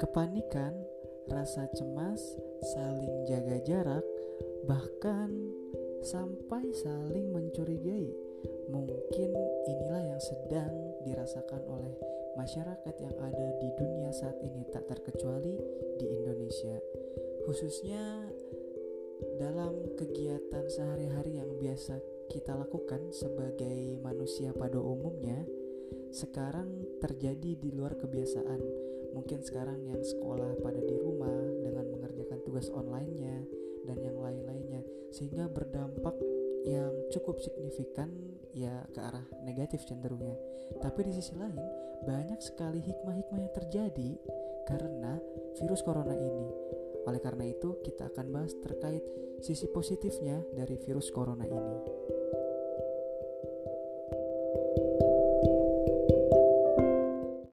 Kepanikan, rasa cemas, saling jaga jarak, bahkan sampai saling mencurigai. Mungkin inilah yang sedang dirasakan oleh masyarakat yang ada di dunia saat ini, tak terkecuali di Indonesia, khususnya dalam kegiatan sehari-hari yang biasa kita lakukan sebagai manusia pada umumnya sekarang terjadi di luar kebiasaan. Mungkin sekarang yang sekolah pada di rumah dengan mengerjakan tugas online-nya dan yang lain-lainnya sehingga berdampak yang cukup signifikan ya ke arah negatif cenderungnya. Tapi di sisi lain banyak sekali hikmah-hikmah yang terjadi karena virus corona ini. Oleh karena itu kita akan bahas terkait sisi positifnya dari virus corona ini.